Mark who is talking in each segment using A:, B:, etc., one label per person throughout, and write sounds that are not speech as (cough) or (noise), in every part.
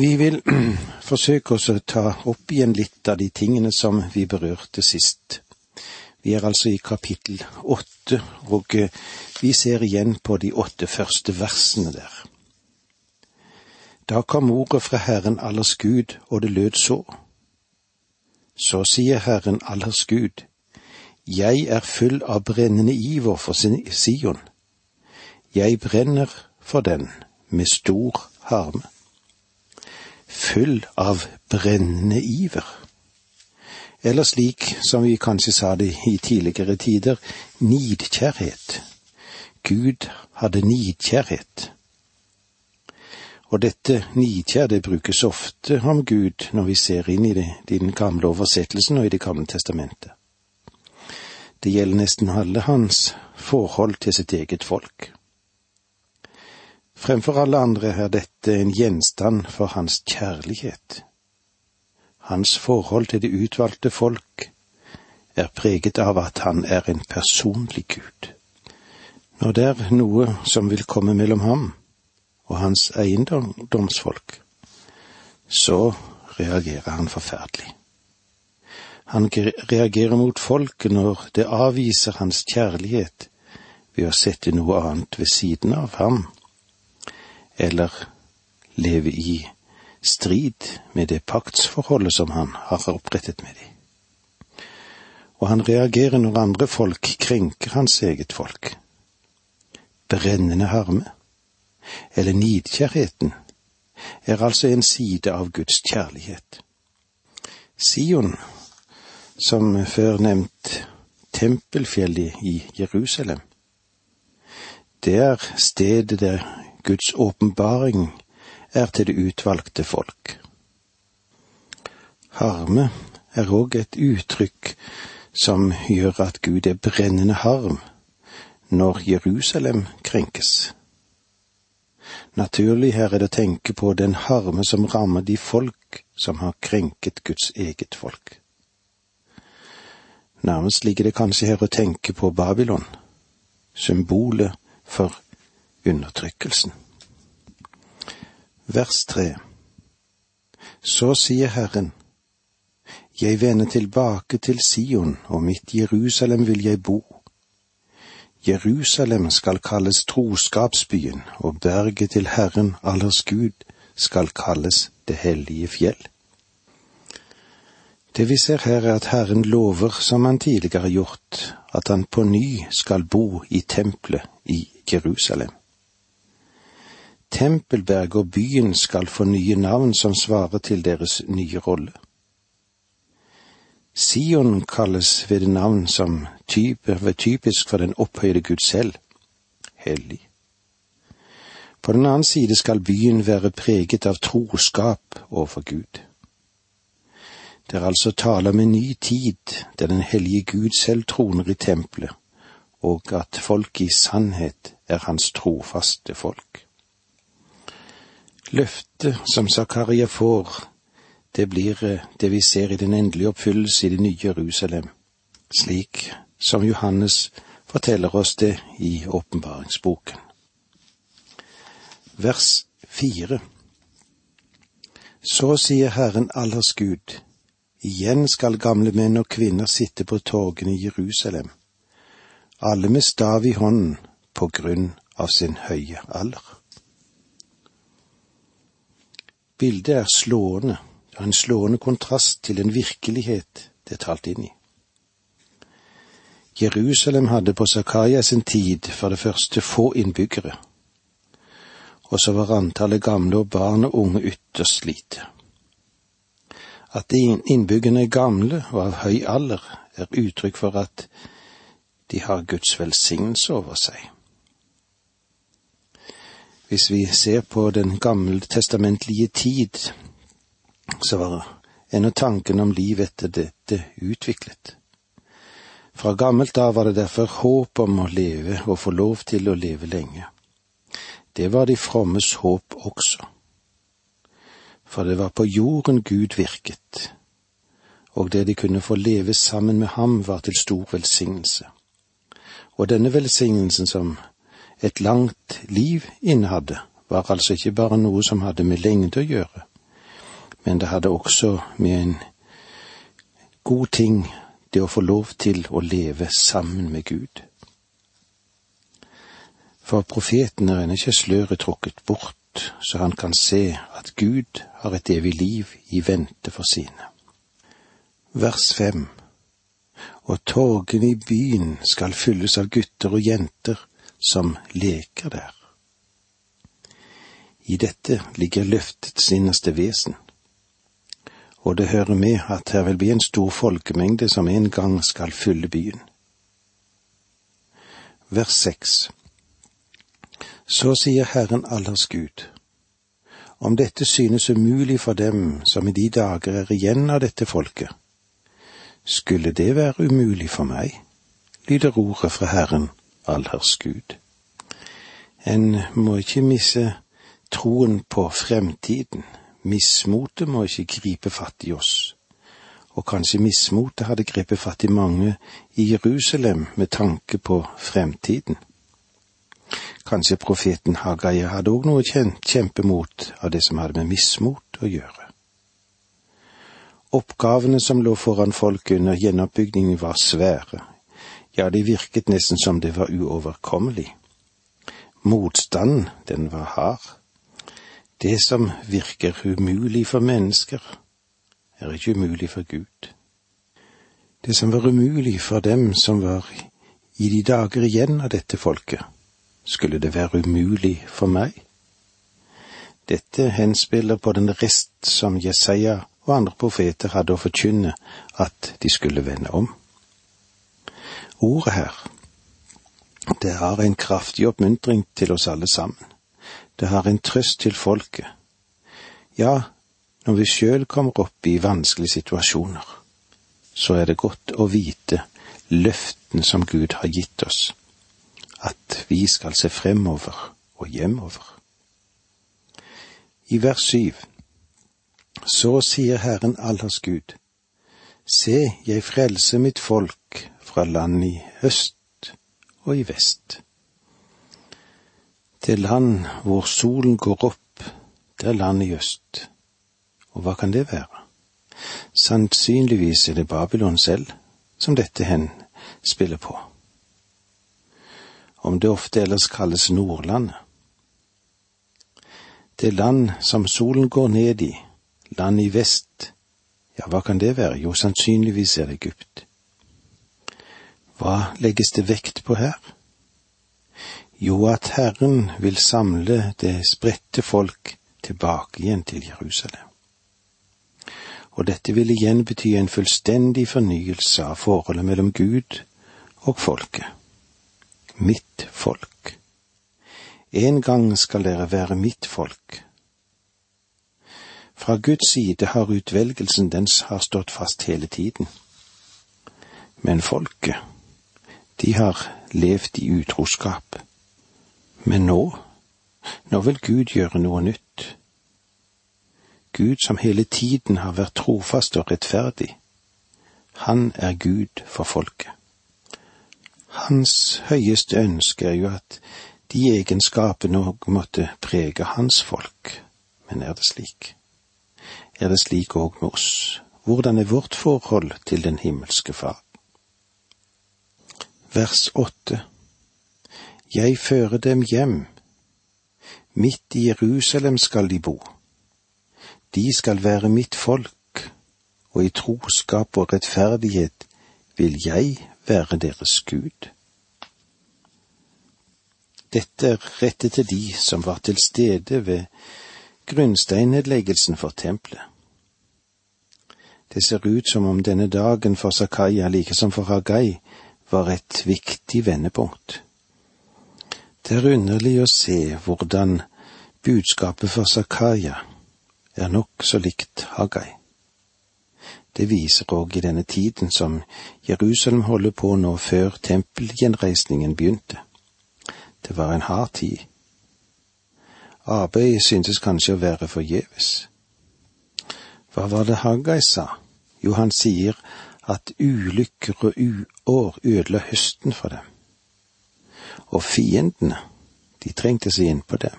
A: Vi vil (clears throat) forsøke oss å ta opp igjen litt av de tingene som vi berørte sist. Vi er altså i kapittel åtte, og eh, vi ser igjen på de åtte første versene der. Da kom ordet fra Herren allers Gud, og det lød så. Så sier Herren allers Gud, Jeg er full av brennende iver for Sion. Jeg brenner for den med stor harme full av brennende iver. Eller slik som vi kanskje sa det i tidligere tider, nidkjærhet. Gud hadde nidkjærhet. Og dette nidkjær det brukes ofte om Gud når vi ser inn i, det, i den gamle oversettelsen og i Det gamle testamentet. Det gjelder nesten alle hans forhold til sitt eget folk. Fremfor alle andre er dette en gjenstand for hans kjærlighet. Hans forhold til det utvalgte folk er preget av at han er en personlig Gud. Når det er noe som vil komme mellom ham og hans eiendomsfolk, så reagerer han forferdelig. Han reagerer mot folket når det avviser hans kjærlighet ved å sette noe annet ved siden av ham eller leve i strid med det paktsforholdet som han har opprettet med dem. Og han reagerer når andre folk krenker hans eget folk. Brennende harme, eller nidkjærheten, er altså en side av Guds kjærlighet. Sion, som før nevnt tempelfjellet i Jerusalem, det er stedet der Guds åpenbaring er til det utvalgte folk. Harme er òg et uttrykk som gjør at Gud er brennende harm når Jerusalem krenkes. Naturlig her er det å tenke på den harme som rammer de folk som har krenket Guds eget folk. Nærmest ligger det kanskje her å tenke på Babylon, symbolet for undertrykkelsen. Vers tre Så sier Herren, Jeg vender tilbake til Sion, og mitt Jerusalem vil jeg bo. Jerusalem skal kalles troskapsbyen, og berget til Herren allers Gud skal kalles det hellige fjell. Det vi ser her er at Herren lover, som han tidligere har gjort, at han på ny skal bo i tempelet i Jerusalem. Tempelberg og byen skal få nye navn som svarer til deres nye rolle. Sion kalles ved det navn som type, typisk for den opphøyde Gud selv, hellig. På den annen side skal byen være preget av troskap overfor Gud. Det er altså tale om en ny tid der den hellige Gud selv troner i tempelet, og at folk i sannhet er hans trofaste folk. Løftet som Zakaria får, det blir eh, det vi ser i den endelige oppfyllelse i det nye Jerusalem, slik som Johannes forteller oss det i åpenbaringsboken. Vers fire Så sier Herren allers Gud, igjen skal gamle menn og kvinner sitte på torgene i Jerusalem, alle med stav i hånden på grunn av sin høye alder. Bildet er slående, ja, en slående kontrast til den virkelighet det er talt inn i. Jerusalem hadde på Zakaria sin tid for det første få innbyggere, og så var antallet gamle og barn og unge ytterst lite. At innbyggerne er gamle og av høy alder, er uttrykk for at de har Guds velsignelse over seg. Hvis vi ser på den gammeltestamentlige tid, så var ennå tanken om liv etter dette utviklet. Fra gammelt av var det derfor håp om å leve og få lov til å leve lenge. Det var de frommes håp også. For det var på jorden Gud virket, og det de kunne få leve sammen med ham var til stor velsignelse. Og denne velsignelsen som et langt liv innehadde, var altså ikke bare noe som hadde med lengde å gjøre, men det hadde også med en god ting det å få lov til å leve sammen med Gud. For profeten er ennå ikke sløret trukket bort, så han kan se at Gud har et evig liv i vente for sine. Vers fem Og torgene i byen skal fylles av gutter og jenter som leker der. I dette ligger løftets innerste vesen og det hører med at her vil bli en stor folkemengde som en gang skal fylle byen. Vers seks Så sier Herren allers Gud, om dette synes umulig for dem som i de dager er igjen av dette folket, skulle det være umulig for meg, lyder ordet fra Herren allers Gud. En må ikke misse troen på fremtiden Mismotet må ikke gripe fatt i oss, og kanskje mismotet hadde grepet fatt i mange i Jerusalem med tanke på fremtiden. Kanskje profeten Hagaia hadde òg noe kjempe mot av det som hadde med mismot å gjøre. Oppgavene som lå foran folk under gjenoppbyggingen var svære, ja, det virket nesten som det var uoverkommelig. Motstanden, den var hard det som virker umulig for mennesker, er ikke umulig for Gud. Det som var umulig for dem som var i de dager igjen av dette folket, skulle det være umulig for meg? Dette henspiller på den rest som Jesaja og andre profeter hadde å forkynne at de skulle vende om. Ordet her, det har en kraftig oppmuntring til oss alle sammen. Det har en trøst til folket. Ja, når vi sjøl kommer opp i vanskelige situasjoner, så er det godt å vite løften som Gud har gitt oss, at vi skal se fremover og hjemover. I vers syv Så sier Herren allers Gud, Se, jeg frelser mitt folk fra land i øst og i vest til land hvor solen går opp, det er land i øst. Og hva kan det være? Sannsynligvis er det Babylon selv som dette hen spiller på. Om det ofte ellers kalles Nordlandet. Det land som solen går ned i, land i vest, ja, hva kan det være? Jo, sannsynligvis er det Egypt. Hva legges det vekt på her? Jo, at Herren vil samle det spredte folk tilbake igjen til Jerusalem. Og dette vil igjen bety en fullstendig fornyelse av forholdet mellom Gud og folket. Mitt folk. En gang skal dere være mitt folk. Fra Guds side har utvelgelsen dens har stått fast hele tiden. Men folket, de har levd i utroskap men nå, nå vil Gud gjøre noe nytt. Gud som hele tiden har vært trofast og rettferdig. Han er Gud for folket. Hans høyeste ønske er jo at de egenskapene òg måtte prege hans folk. Men er det slik? Er det slik òg med oss? Hvordan er vårt forhold til den himmelske Far? Vers åtte jeg fører dem hjem. Midt i Jerusalem skal de bo. De skal være mitt folk, og i troskap og rettferdighet vil jeg være deres Gud. Dette er rettet til de som var til stede ved grunnsteinnedleggelsen for tempelet. Det ser ut som om denne dagen for Zakaria, like som for Hagai, var et viktig vendepunkt. Det er underlig å se hvordan budskapet for Zakaria er nokså likt Hagai. Det viser òg i denne tiden som Jerusalem holder på nå før tempelgjenreisningen begynte. Det var en hard tid. Arbeidet syntes kanskje å være forgjeves. Hva var det Hagai sa? Jo, han sier at ulykker og uår ødela høsten for dem og fiendene, de trengte seg innpå det.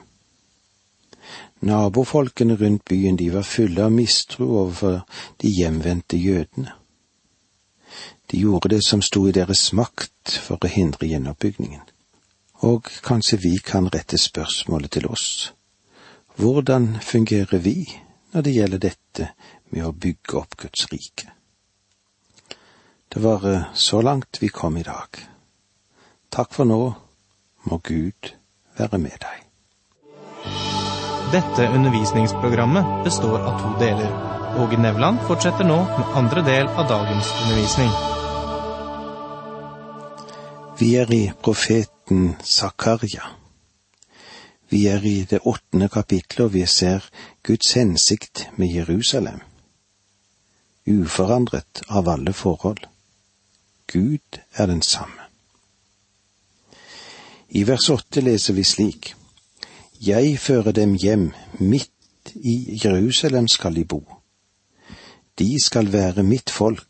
A: Nabofolkene rundt byen, de var fulle av mistro overfor de hjemvendte jødene. De gjorde det som sto i deres makt for å hindre gjenoppbyggingen. Og kanskje vi kan rette spørsmålet til oss. Hvordan fungerer vi når det gjelder dette med å bygge opp Guds rike? Det var eh, så langt vi kom i dag. Takk for nå, må Gud være med deg.
B: Dette undervisningsprogrammet består av to deler. Åge Nevland fortsetter nå med andre del av dagens undervisning.
A: Vi er i profeten Zakaria. Vi er i det åttende kapitlet, og vi ser Guds hensikt med Jerusalem. Uforandret av alle forhold. Gud er den samme. I vers åtte leser vi slik. Jeg fører dem hjem, midt i Jerusalem skal de bo. De skal være mitt folk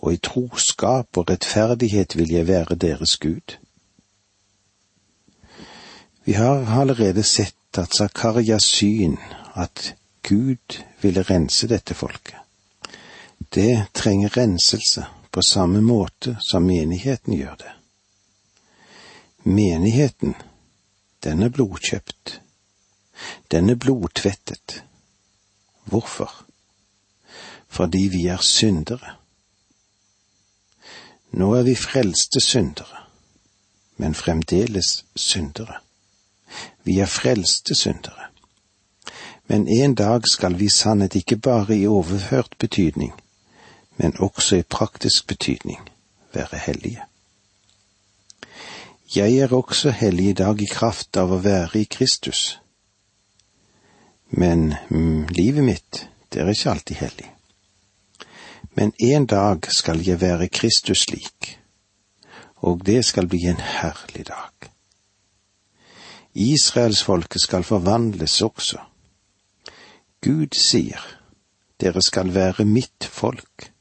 A: og i troskap og rettferdighet vil jeg være deres Gud. Vi har allerede sett at Zakarias syn, at Gud ville rense dette folket. Det trenger renselse på samme måte som menigheten gjør det. Menigheten, den er blodkjøpt. Den er blodtvettet. Hvorfor? Fordi vi er syndere. Nå er vi frelste syndere, men fremdeles syndere. Vi er frelste syndere. Men en dag skal vi sannhet ikke bare i overført betydning, men også i praktisk betydning være hellige. Jeg er også hellig i dag i kraft av å være i Kristus. Men mm, livet mitt, det er ikke alltid hellig men en dag skal jeg være Kristus lik, og det skal bli en herlig dag. Israelsfolket skal forvandles også. Gud sier, dere skal være mitt folk.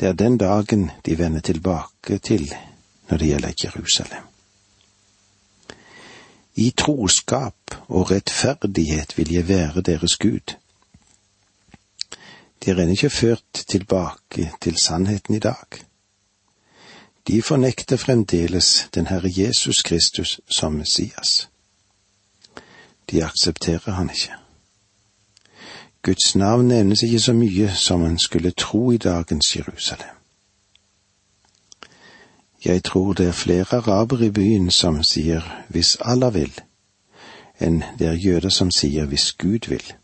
A: Det er den dagen de vender tilbake til når det gjelder Jerusalem. I troskap og rettferdighet vil jeg være deres Gud de er ennå ikke ført tilbake til sannheten i dag. De fornekter fremdeles den Herre Jesus Kristus som Messias. De aksepterer han ikke. Guds navn nevnes ikke så mye som en skulle tro i dagens Jerusalem. Jeg tror det er flere arabere i byen som sier hvis Allah vil, enn det er jøder som sier hvis Gud vil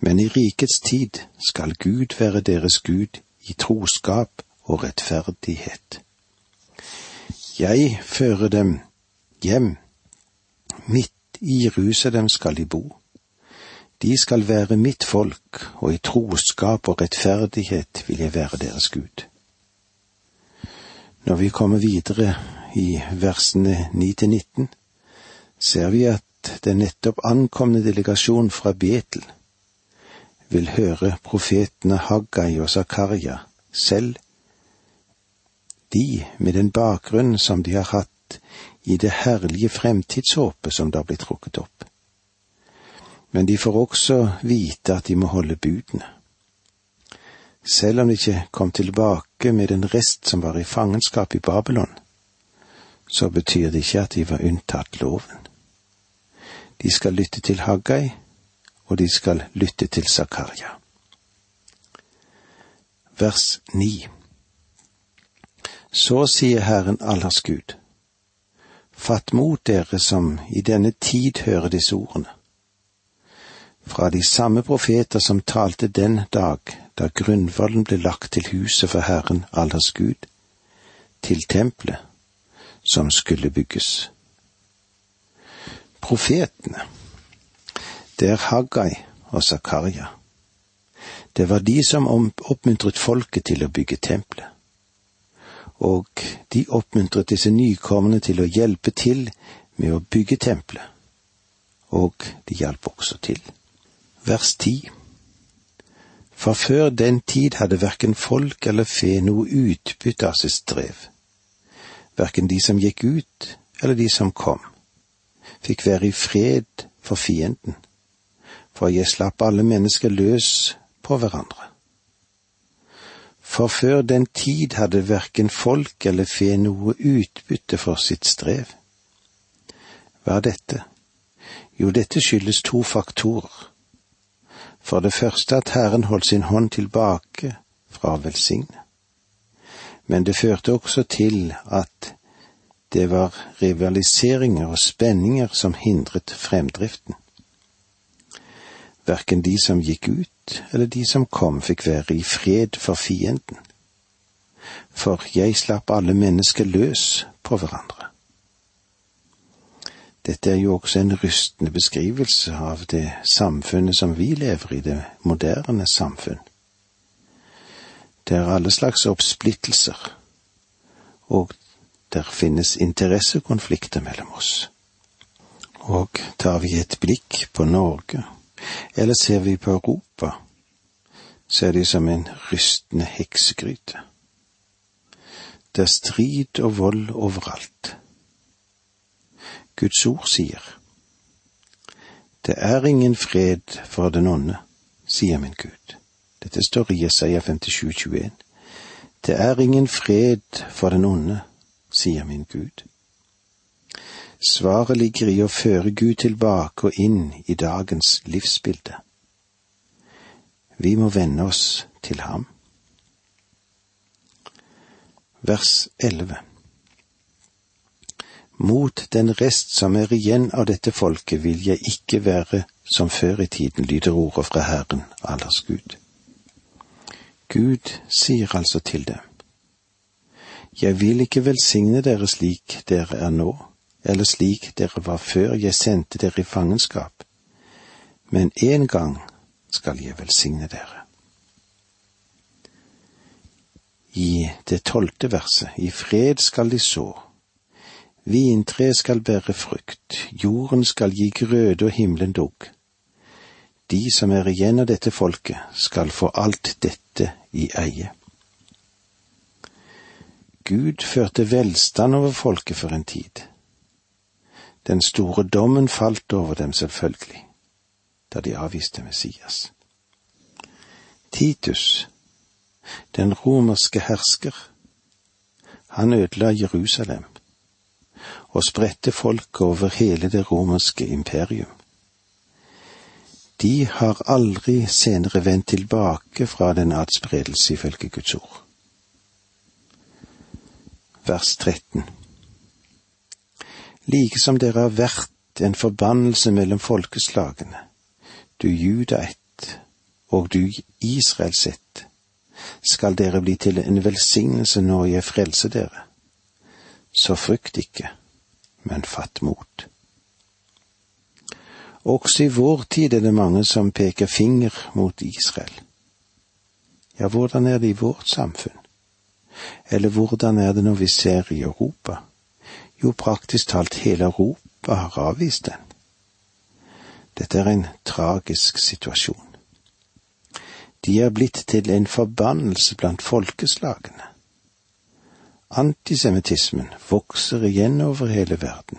A: men i rikets tid skal Gud være deres Gud i troskap og rettferdighet. Jeg fører dem hjem, midt i Jerusalem skal de bo. De skal være mitt folk, og i troskap og rettferdighet vil jeg være deres Gud. Når vi kommer videre i versene 9 til 19, ser vi at den nettopp ankomne delegasjon fra Betel vil høre profetene Haggai og Zakaria selv, de med den bakgrunnen som de har hatt i det herlige fremtidshåpet som da blir trukket opp. Men de får også vite at de må holde budene. Selv om de ikke kom tilbake med den rest som var i fangenskap i Babylon, så betyr det ikke at de var unntatt loven. De skal lytte til Haggai, og de skal lytte til Zakaria. Vers 9 Så sier Herren Allers Gud, fatt mot dere som i denne tid hører disse ordene. Fra de samme profeter som talte den dag da grunnvollen ble lagt til huset for Herren Allers Gud, til tempelet som skulle bygges. Profetene det er Haggai og Zakaria. Det var de som oppmuntret folket til å bygge tempelet. Og de oppmuntret disse nykommerne til å hjelpe til med å bygge tempelet. Og de hjalp også til. Vers ti. For før den tid hadde verken folk eller fe noe utbytte av sitt strev. Verken de som gikk ut eller de som kom, fikk være i fred for fienden, for jeg slapp alle mennesker løs på hverandre. For før den tid hadde verken folk eller fe noe utbytte for sitt strev. Hva er dette? Jo, dette skyldes to faktorer. For det første at Herren holdt sin hånd tilbake fra å velsigne. Men det førte også til at det var rivaliseringer og spenninger som hindret fremdriften. Verken de som gikk ut eller de som kom fikk være i fred for fienden. For jeg slapp alle mennesker løs på hverandre. Dette er jo også en rystende beskrivelse av det samfunnet som vi lever i, det moderne samfunn. Det er alle slags oppsplittelser, og der finnes interessekonflikter mellom oss. Og tar vi et blikk på Norge, eller ser vi på Europa, så er det som en rystende heksegryte. Det er strid og vold overalt. Guds ord sier, Det er ingen fred for den onde, sier min Gud. Dette står i Jesaja 57,21. Det er ingen fred for den onde, sier min Gud. Svaret ligger i å føre Gud tilbake og inn i dagens livsbilde. Vi må vende oss til ham. Vers 11 Mot den rest som er igjen av dette folket vil jeg ikke være som før i tiden, lyder ordet fra Herren, allers Gud. Gud sier altså til dem, Jeg vil ikke velsigne dere slik dere er nå, eller slik dere var før jeg sendte dere i fangenskap, men en gang skal jeg velsigne dere. I det tolvte verset, i fred skal de så, vintreet skal bære frukt, jorden skal gi grøde og himmelen dugg. De som er igjen av dette folket, skal få alt dette i eie. Gud førte velstand over folket for en tid. Den store dommen falt over dem selvfølgelig, da de avviste Messias. Titus, den romerske hersker, han ødela Jerusalem og spredte folket over hele det romerske imperium. De har aldri senere vendt tilbake fra den adspredelse ifølge Guds ord. Vers 13 Like som dere har vært en forbannelse mellom folkeslagene, du Juda ett og du Israels ett, skal dere bli til en velsignelse når jeg frelser dere. Så frykt ikke, men fatt mot. Også i vår tid er det mange som peker finger mot Israel. Ja, hvordan er det i vårt samfunn? Eller hvordan er det når vi ser i Europa? Jo, praktisk talt hele Europa har avvist den. Dette er en tragisk situasjon. De er blitt til en forbannelse blant folkeslagene. Antisemittismen vokser igjen over hele verden.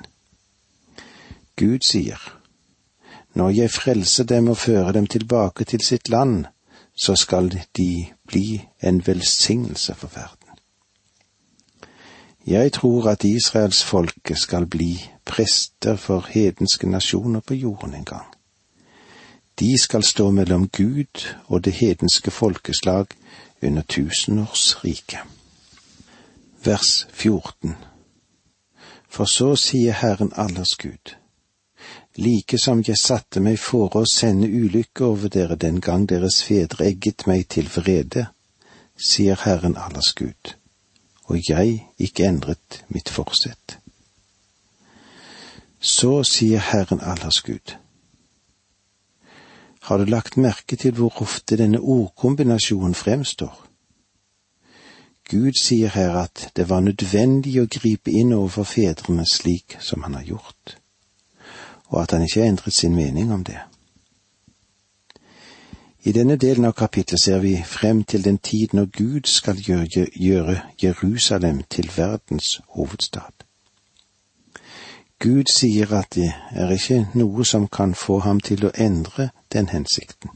A: Gud sier, når jeg frelser dem og fører dem tilbake til sitt land, så skal de bli en velsignelse for verden. Jeg tror at israelsfolket skal bli prester for hedenske nasjoner på jorden en gang. De skal stå mellom Gud og det hedenske folkeslag under tusenårsriket. Vers 14 For så sier Herren allers Gud, like som jeg satte meg for å sende ulykke over dere den gang deres fedre egget meg til vrede, sier Herren allers Gud og jeg ikke endret mitt forsett. Så sier Herren allers Gud. Har du lagt merke til hvor ofte denne ordkombinasjonen fremstår? Gud sier her at det var nødvendig å gripe inn overfor fedrene slik som han har gjort, og at han ikke har endret sin mening om det. I denne delen av kapittelet ser vi frem til den tid når Gud skal gjøre Jerusalem til verdens hovedstad. Gud sier at det er ikke noe som kan få ham til å endre den hensikten.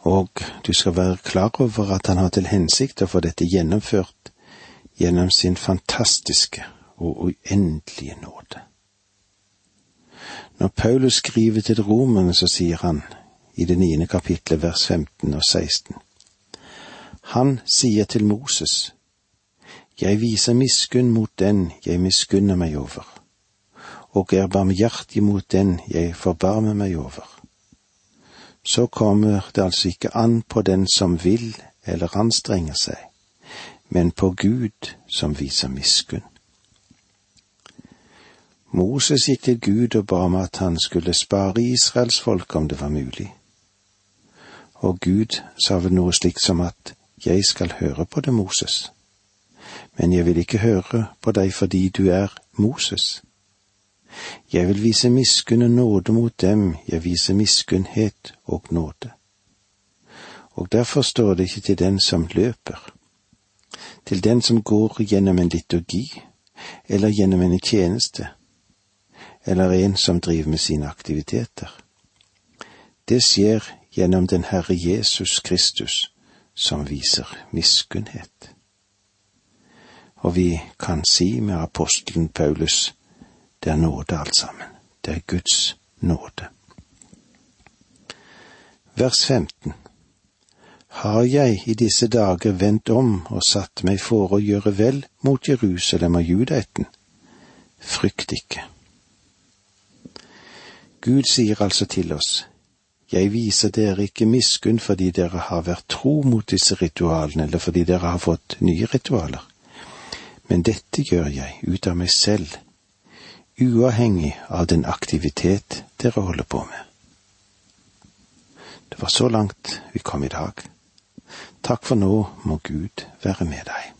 A: Og du skal være klar over at han har til hensikt å få dette gjennomført gjennom sin fantastiske og uendelige nåde. Når Paulus skriver til romerne, så sier han i det niende kapitlet vers 15 og 16. Han sier til Moses, Jeg viser miskunn mot den jeg miskunner meg over, og er barmhjertig mot den jeg forbarmer meg over. Så kommer det altså ikke an på den som vil eller anstrenger seg, men på Gud som viser miskunn. Moses gikk til Gud og ba om at han skulle spare Israels folk om det var mulig. Og Gud sa vel noe slikt som at jeg skal høre på det, Moses, men jeg vil ikke høre på deg fordi du er Moses. Jeg vil vise miskunn og nåde mot dem, jeg viser miskunnhet og nåde. Og derfor står det ikke til den som løper, til den som går gjennom en liturgi eller gjennom en tjeneste, eller en som driver med sine aktiviteter. Det skjer gjennom den Herre Jesus Kristus, som viser miskunnhet. Og vi kan si med apostelen Paulus, det er nåde alt sammen. Det er Guds nåde. Vers 15 Har jeg i disse dager vendt om og satt meg for å gjøre vel mot Jerusalem og judaeten? Frykt ikke. Gud sier altså til oss, jeg viser dere ikke miskunn fordi dere har vært tro mot disse ritualene, eller fordi dere har fått nye ritualer, men dette gjør jeg ut av meg selv, uavhengig av den aktivitet dere holder på med. Det var så langt vi kom i dag. Takk for nå må Gud være med deg.